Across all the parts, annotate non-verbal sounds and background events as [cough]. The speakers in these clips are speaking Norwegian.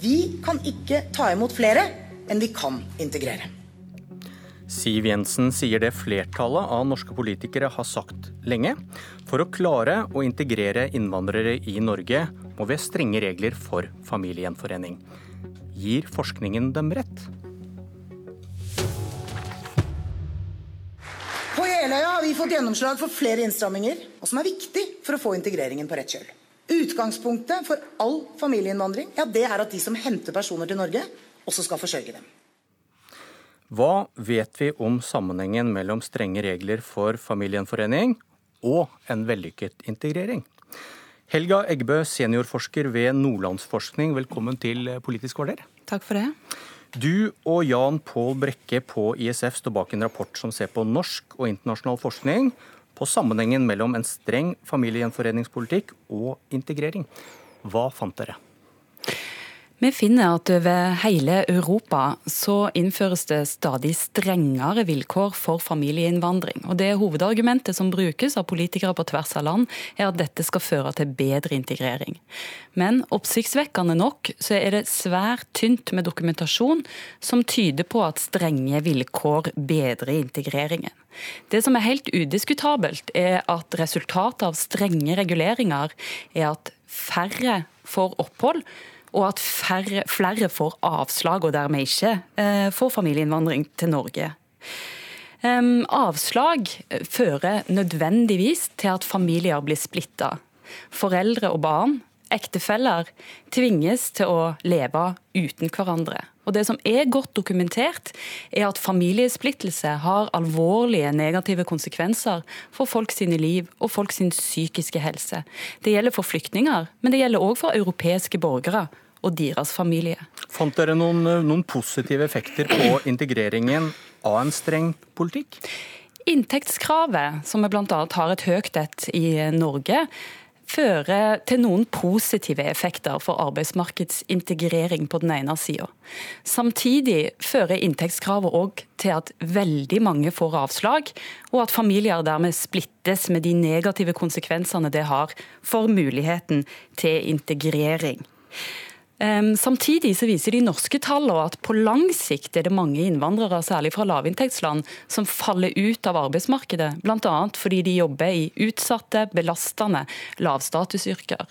Vi kan ikke ta imot flere enn vi kan integrere. Siv Jensen sier det flertallet av norske politikere har sagt lenge. For å klare å integrere innvandrere i Norge, må vi ha strenge regler for familiegjenforening. Gir forskningen dem rett? På Jeløya har vi fått gjennomslag for flere innstramminger, og som er viktig for å få integreringen på rett kjøl. Utgangspunktet for all familieinnvandring ja, det er at de som henter personer til Norge, også skal forsørge dem. Hva vet vi om sammenhengen mellom strenge regler for familiegjenforening og en vellykket integrering? Helga Eggebø, seniorforsker ved Nordlandsforskning, velkommen til Politisk kvarter. Takk for det. Du og Jan Pål Brekke på ISF står bak en rapport som ser på norsk og internasjonal forskning på sammenhengen mellom en streng familiegjenforeningspolitikk og integrering. Hva fant dere? Vi finner at over hele Europa så innføres det stadig strengere vilkår for familieinnvandring. Og Det hovedargumentet som brukes av politikere på tvers av land, er at dette skal føre til bedre integrering. Men oppsiktsvekkende nok så er det svært tynt med dokumentasjon som tyder på at strenge vilkår bedrer integreringen. Det som er helt udiskutabelt, er at resultatet av strenge reguleringer er at færre får opphold og at færre, flere får avslag og dermed ikke eh, får familieinnvandring til Norge. Avslag fører nødvendigvis til at familier blir splitta. Foreldre og barn, ektefeller, tvinges til å leve uten hverandre. Og Det som er godt dokumentert, er at familiesplittelse har alvorlige negative konsekvenser for folk sine liv og folk sin psykiske helse. Det gjelder for flyktninger, men det gjelder òg for europeiske borgere og deres familie. Fant dere noen, noen positive effekter på [clears throat] integreringen av en streng politikk? Inntektskravet, som vi bl.a. har et høyt et i Norge, fører til noen positive effekter for arbeidsmarkedsintegrering på den ene sida. Samtidig fører inntektskravet òg til at veldig mange får avslag, og at familier dermed splittes med de negative konsekvensene det har for muligheten til integrering. Samtidig så viser de norske tallene at på lang sikt er det mange innvandrere, særlig fra lavinntektsland, som faller ut av arbeidsmarkedet. Bl.a. fordi de jobber i utsatte, belastende lavstatusyrker.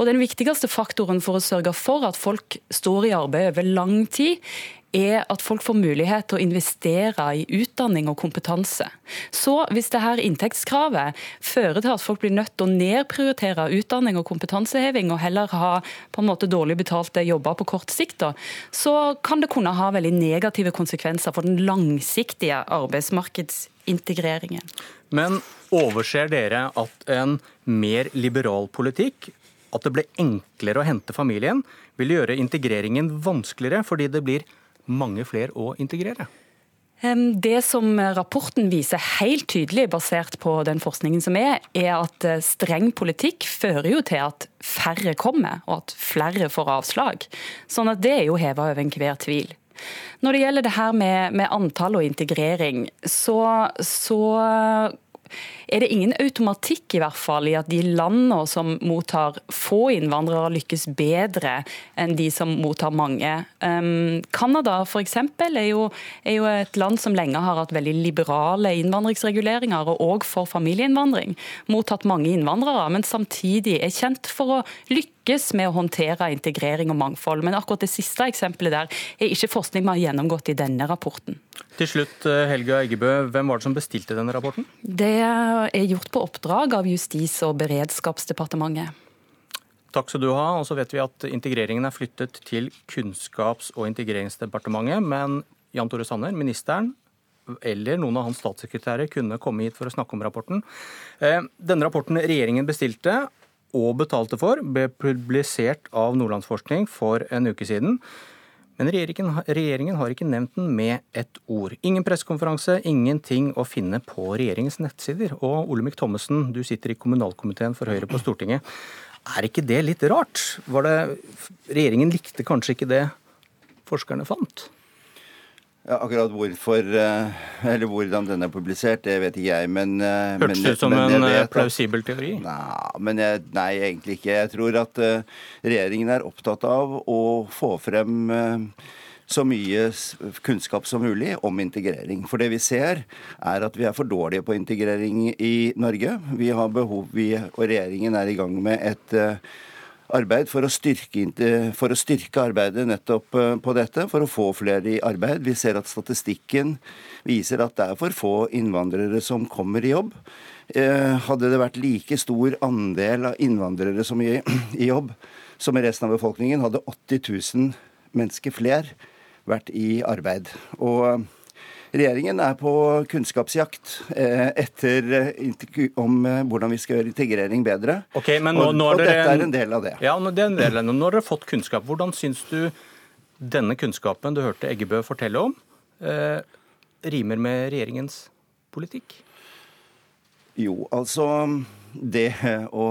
Og Den viktigste faktoren for å sørge for at folk står i arbeid over lang tid, er at folk får mulighet til å investere i utdanning og kompetanse. Så hvis dette inntektskravet fører til at folk blir nødt til å nedprioritere utdanning og kompetanseheving, og heller ha på en måte dårlig betalte jobber på kort sikt, da, så kan det kunne ha veldig negative konsekvenser for den langsiktige arbeidsmarkedsintegreringen. Men overser dere at en mer liberal politikk at det ble enklere å hente familien, vil gjøre integreringen vanskeligere fordi det blir mange flere å integrere? Det som rapporten viser helt tydelig, basert på den forskningen som er, er at eh, streng politikk fører jo til at færre kommer, og at flere får avslag. Sånn at det er jo heva over enhver tvil. Når det gjelder det her med, med antall og integrering, så, så er det ingen automatikk i hvert fall i at de landene som mottar få innvandrere, lykkes bedre enn de som mottar mange. Canada um, f.eks. Er, jo, er jo et land som lenge har hatt veldig liberale innvandringsreguleringer, og òg for familieinnvandring. Mottatt mange innvandrere, men samtidig er kjent for å lykkes med å håndtere integrering og mangfold. Men akkurat det siste eksempelet der er ikke forskning vi har gjennomgått i denne rapporten. Til slutt, eh, Helga Eggebø, hvem var det som bestilte denne rapporten? Det er gjort på oppdrag av Justis- og beredskapsdepartementet. Takk skal du ha. Og så vet vi at integreringen er flyttet til Kunnskaps- og integreringsdepartementet. Men Jan Tore Sanner, ministeren, eller noen av hans statssekretærer kunne komme hit for å snakke om rapporten. Eh, denne rapporten regjeringen bestilte og betalte for, ble publisert av Nordlandsforskning for en uke siden. Men regjeringen, regjeringen, har ikke nevnt den med ett ord. Ingen pressekonferanse, ingenting å finne på regjeringens nettsider. Og Olemic Thommessen, du sitter i kommunalkomiteen for Høyre på Stortinget. Er ikke det litt rart? Det, regjeringen likte kanskje ikke det forskerne fant? Ja, akkurat hvorfor, eh, eller hvordan den er publisert, det vet ikke jeg. Men, Hørtes det ut som en eh, plausibel teori? Nei, men jeg, nei, egentlig ikke. Jeg tror at regjeringen er opptatt av å få frem så mye kunnskap som mulig om integrering. For det vi ser, er at vi er for dårlige på integrering i Norge. Vi har behov, vi og regjeringen er i gang med et arbeid for å, styrke, for å styrke arbeidet nettopp eh, på dette, for å få flere i arbeid. Vi ser at statistikken viser at det er for få innvandrere som kommer i jobb. Eh, hadde det vært like stor andel av innvandrere som i, i jobb som i resten av befolkningen, hadde 80 000 mennesker flere vært i arbeid. Og Regjeringen er på kunnskapsjakt eh, etter eh, om eh, hvordan vi skal gjøre integrering bedre. Okay, men nå, nå og, dere, dette er en del av det. Ja, det er en del av det. Nå har dere fått kunnskap. Hvordan syns du denne kunnskapen du hørte Eggebø fortelle om, eh, rimer med regjeringens politikk? Jo, altså det å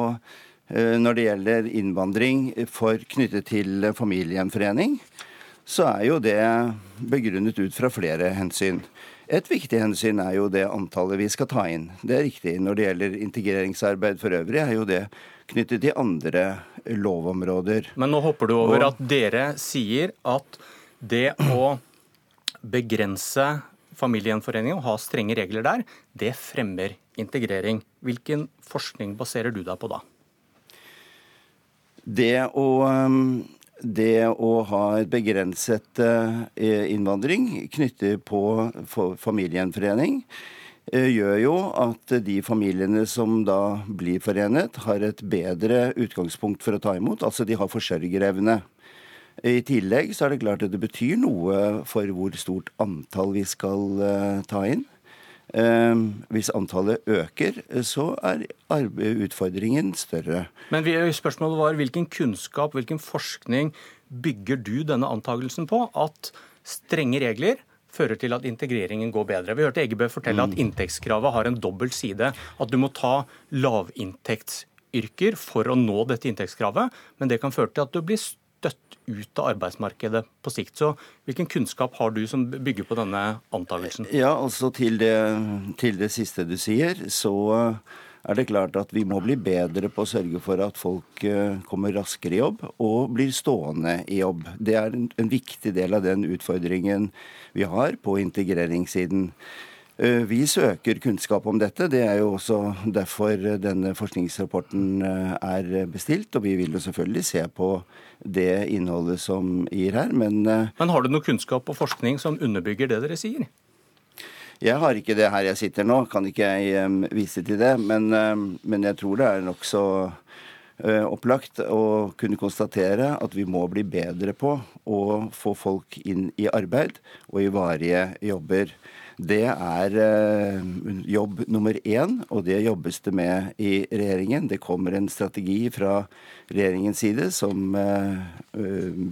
Når det gjelder innvandring for knyttet til familiegjenforening, så er jo det begrunnet ut fra flere hensyn. Et viktig hensyn er jo det antallet vi skal ta inn. Det er riktig. Når det gjelder integreringsarbeid for øvrig, er jo det knyttet til andre lovområder. Men nå hopper du over at dere sier at det å begrense familiegjenforening og ha strenge regler der, det fremmer integrering. Hvilken forskning baserer du deg på da? Det å det å ha et begrenset eh, innvandring knyttet på familiegjenforening eh, gjør jo at de familiene som da blir forenet, har et bedre utgangspunkt for å ta imot. Altså de har forsørgerevne. I tillegg så er det klart at det betyr noe for hvor stort antall vi skal eh, ta inn. Ehm, hvis antallet øker, så er utfordringen større. Men spørsmålet var hvilken kunnskap, hvilken forskning bygger du denne antakelsen på? At strenge regler fører til at integreringen går bedre. Vi hørte Eggebø fortelle at mm. inntektskravet har en dobbelt side. At du må ta lavinntektsyrker for å nå dette inntektskravet, men det kan føre til at du blir støtt ut av arbeidsmarkedet på sikt. Så Hvilken kunnskap har du som bygger på denne antakelsen? Ja, altså til det, til det siste du sier, så er det klart at vi må bli bedre på å sørge for at folk eh, kommer raskere i jobb og blir stående i jobb. Det er en, en viktig del av den utfordringen vi har på integreringssiden. Eh, vi søker kunnskap om dette. Det er jo også derfor denne forskningsrapporten eh, er bestilt. Og vi vil jo selvfølgelig se på det innholdet som gir her, men eh, Men har du noe kunnskap og forskning som underbygger det dere sier? Jeg har ikke det her jeg sitter nå, kan ikke jeg vise til det. Men, men jeg tror det er nokså opplagt å kunne konstatere at vi må bli bedre på å få folk inn i arbeid og i varige jobber. Det er eh, jobb nummer én, og det jobbes det med i regjeringen. Det kommer en strategi fra regjeringens side som eh,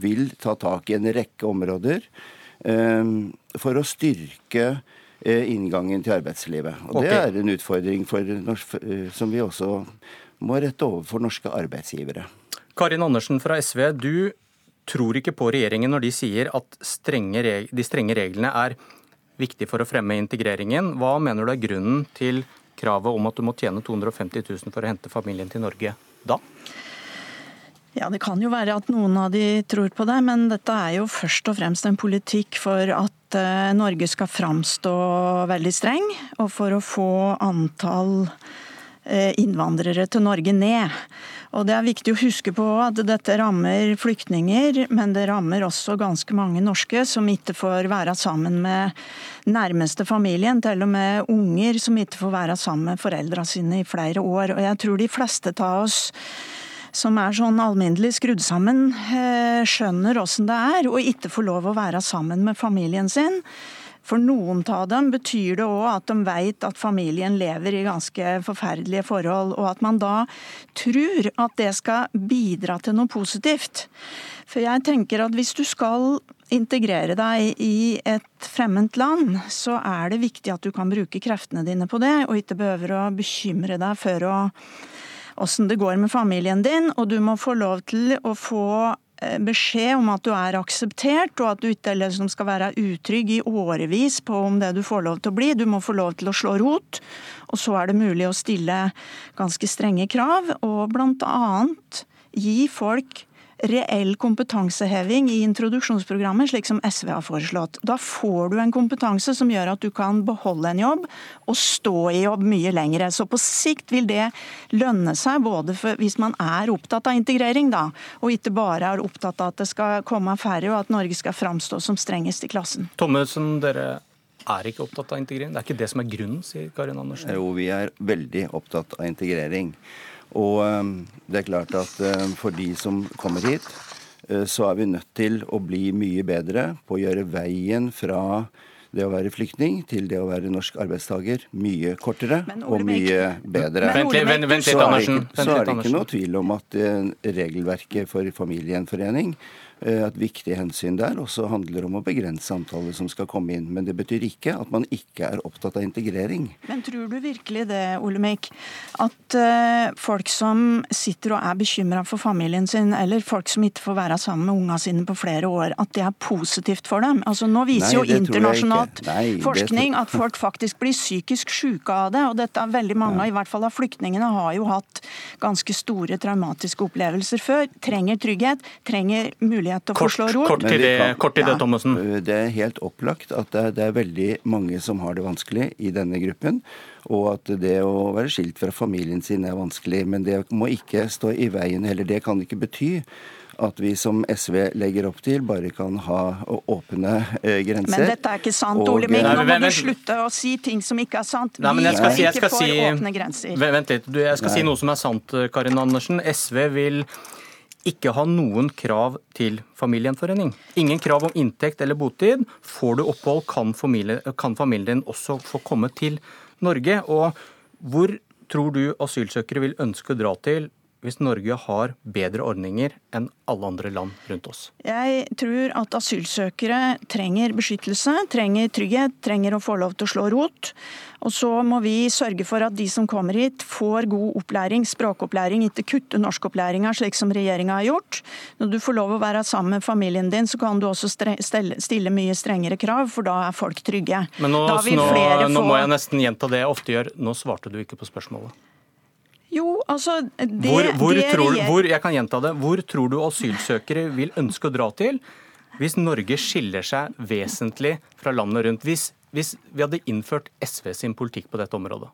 vil ta tak i en rekke områder eh, for å styrke inngangen til arbeidslivet. Og okay. Det er en utfordring for, som vi også må rette over for norske arbeidsgivere. Karin Andersen fra SV, du tror ikke på regjeringen når de sier at strenge, de strenge reglene er viktig for å fremme integreringen. Hva mener du er grunnen til kravet om at du må tjene 250 000 for å hente familien til Norge da? Ja, Det kan jo være at noen av de tror på det, men dette er jo først og fremst en politikk for at eh, Norge skal framstå veldig streng, og for å få antall innvandrere til Norge ned. Og Det er viktig å huske på at dette rammer flyktninger, men det rammer også ganske mange norske som ikke får være sammen med nærmeste familien. Til og med unger som ikke får være sammen med foreldra sine i flere år. Og jeg tror de fleste av oss som er sånn alminnelig skrudd sammen, eh, skjønner åssen det er å ikke få lov å være sammen med familien sin. For noen av dem betyr det òg at de vet at familien lever i ganske forferdelige forhold, og at man da tror at det skal bidra til noe positivt. For jeg tenker at hvis du skal integrere deg i et fremmed land, så er det viktig at du kan bruke kreftene dine på det, og ikke behøver å bekymre deg for åssen det går med familien din. Og du må få lov til å få beskjed om at du er akseptert, og at du ikke liksom skal være utrygg i årevis på om det du får lov til å bli. Du må få lov til å slå rot. Og så er det mulig å stille ganske strenge krav, og blant annet gi folk reell kompetanseheving i introduksjonsprogrammet, slik som SV har foreslått. Da får du en kompetanse som gjør at du kan beholde en jobb og stå i jobb mye lengre. Så på sikt vil det lønne seg, både hvis man er opptatt av integrering, da, og ikke bare er opptatt av at det skal komme færre, og at Norge skal framstå som strengest i klassen. Thommessen, dere er ikke opptatt av integrering? Det er ikke det som er grunnen, sier Karin Andersen? Jo, vi er veldig opptatt av integrering. Og ehm, det er klart at ehm, for de som kommer hit, eh, så er vi nødt til å bli mye bedre på å gjøre veien fra det å være flyktning til det å være norsk arbeidstaker mye kortere og mye bedre. Vent vent, vent litt, Andersen. Så er det ikke noe tvil om at eh, regelverket for familiegjenforening Eh, et viktig hensyn der også handler om å begrense antallet som skal komme inn. Men det betyr ikke at man ikke er opptatt av integrering. Men tror du virkelig det, Olemic, at uh, folk som sitter og er bekymra for familien sin, eller folk som ikke får være sammen med unga sine på flere år, at det er positivt for dem? Altså Nå viser Nei, jo internasjonalt forskning at folk faktisk blir psykisk syke av det. Og dette er veldig mange, ja. i hvert fall av flyktningene, har jo hatt ganske store traumatiske opplevelser før. Trenger trygghet, trenger mulighet mulighet til å kort, forslå rot. Kort til det, kort til det Thommessen. Det er helt opplagt at det er, det er, veldig mange som har det vanskelig i denne gruppen. Og at det å være skilt fra familien sin er vanskelig. Men det må ikke stå i veien heller. Det kan ikke bety at vi som SV legger opp til, bare kan ha åpne eh, grenser. Men dette er ikke sant, Ole Ming. Nå må du slutte å si ting som ikke er sant. Nei, vi skal, ikke for si, åpne grenser. Vent litt. Jeg skal Nei. si noe som er sant, Karin Andersen. SV vil ikke ha noen krav til familiegjenforening. Ingen krav om inntekt eller botid. Får du opphold, kan familie, kan familien din også få komme til Norge. Og hvor tror du asylsøkere vil ønske å dra til hvis Norge har bedre ordninger enn alle andre land rundt oss? Jeg tror at asylsøkere trenger beskyttelse, trenger trygghet, trenger å få lov til å slå rot. Og så må vi sørge for at de som kommer hit, får god opplæring, språkopplæring, ikke kutte norskopplæringa slik som regjeringa har gjort. Når du får lov å være sammen med familien din, så kan du også stille mye strengere krav, for da er folk trygge. Men nå, nå, nå må jeg nesten gjenta det jeg ofte gjør. Nå svarte du ikke på spørsmålet. Jo, altså det, hvor, hvor det tror, hvor, Jeg kan gjenta det. Hvor tror du asylsøkere vil ønske å dra til hvis Norge skiller seg vesentlig fra landet rundt? Hvis hvis vi hadde innført SV sin politikk på dette området?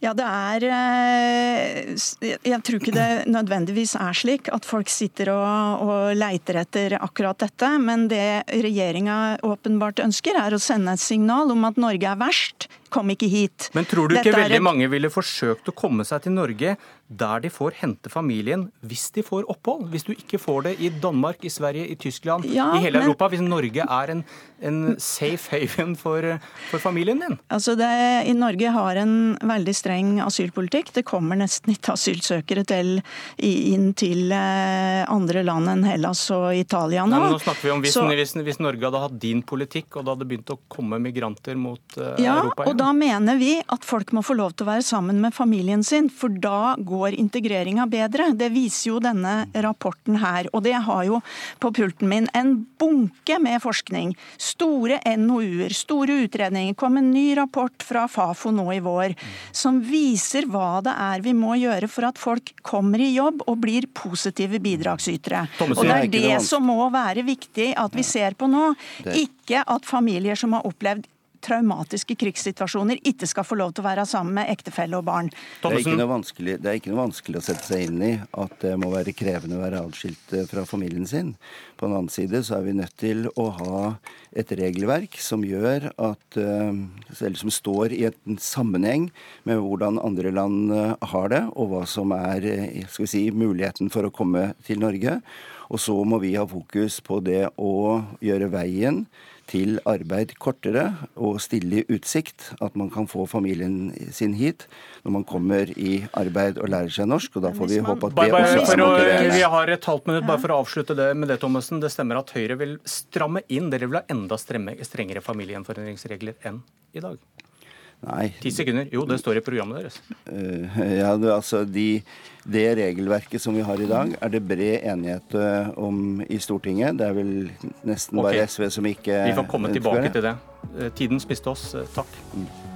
Ja, det er eh, Jeg tror ikke det nødvendigvis er slik at folk sitter og, og leiter etter akkurat dette. Men det regjeringa åpenbart ønsker, er å sende et signal om at Norge er verst. Kom ikke hit. Men tror du ikke veldig et... mange ville forsøkt å komme seg til Norge der de får hente familien hvis de får opphold. Hvis du ikke får det i Danmark, i Sverige, i Tyskland, ja, i hele men... Europa. Hvis Norge er en, en safe haven for, for, familien din. Altså det, I Norge har en veldig streng asylpolitikk. Det kommer nesten ikke asylsøkere til, inn til eh, andre land enn Hellas og Italia nå. Nei, nå snakker vi om hvis, Så... hvis, hvis, Norge hadde hatt din politikk, og det hadde begynt å komme migranter mot uh, ja, Europa Ja, Og da mener vi at folk må få lov til å være sammen med familien sin, for da går integreringa bedre. Det viser jo denne rapporten her. Og det har jo på pulten min en bunke med forskning. Store NOU-er, store utredninger. kom en ny rapport fra Fafo nå i vår som viser hva det er vi må gjøre for at folk kommer i jobb og blir positive bidragsytere. Og det er det som må være viktig at vi ser på nå. Ikke at familier som har opplevd traumatiske krigssituasjoner ikke skal få lov til å være sammen med ektefelle og barn. Det er, det er, ikke noe vanskelig å sette seg inn i at det må være krevende å være atskilt eh, fra familien sin. På den annen side så er vi nødt til å ha et regelverk som gjør at eh, Eller som står i en sammenheng med hvordan andre land eh, har det, og hva som er skal vi si, muligheten for å komme til Norge. Og så må vi ha fokus på det å gjøre veien til arbeid kortere og stille i utsikt at man kan få familien sin hit når man kommer i arbeid og lærer seg norsk. og da får vi håpe at det bare, også er motiverende. Vi har et halvt minutt bare for å avslutte det med det, Thomassen. Det stemmer at Høyre vil stramme inn. Dere vil ha enda strengere familiegjenforeningsregler enn i dag? Nei. Ti sekunder. Jo, det står i programmet deres. Uh, ja, det, altså de, Det regelverket som vi har i dag, er det bred enighet uh, om i Stortinget. Det er vel nesten okay. bare SV som ikke Vi får komme tilbake til det. Tiden spiste oss. Takk. Mm.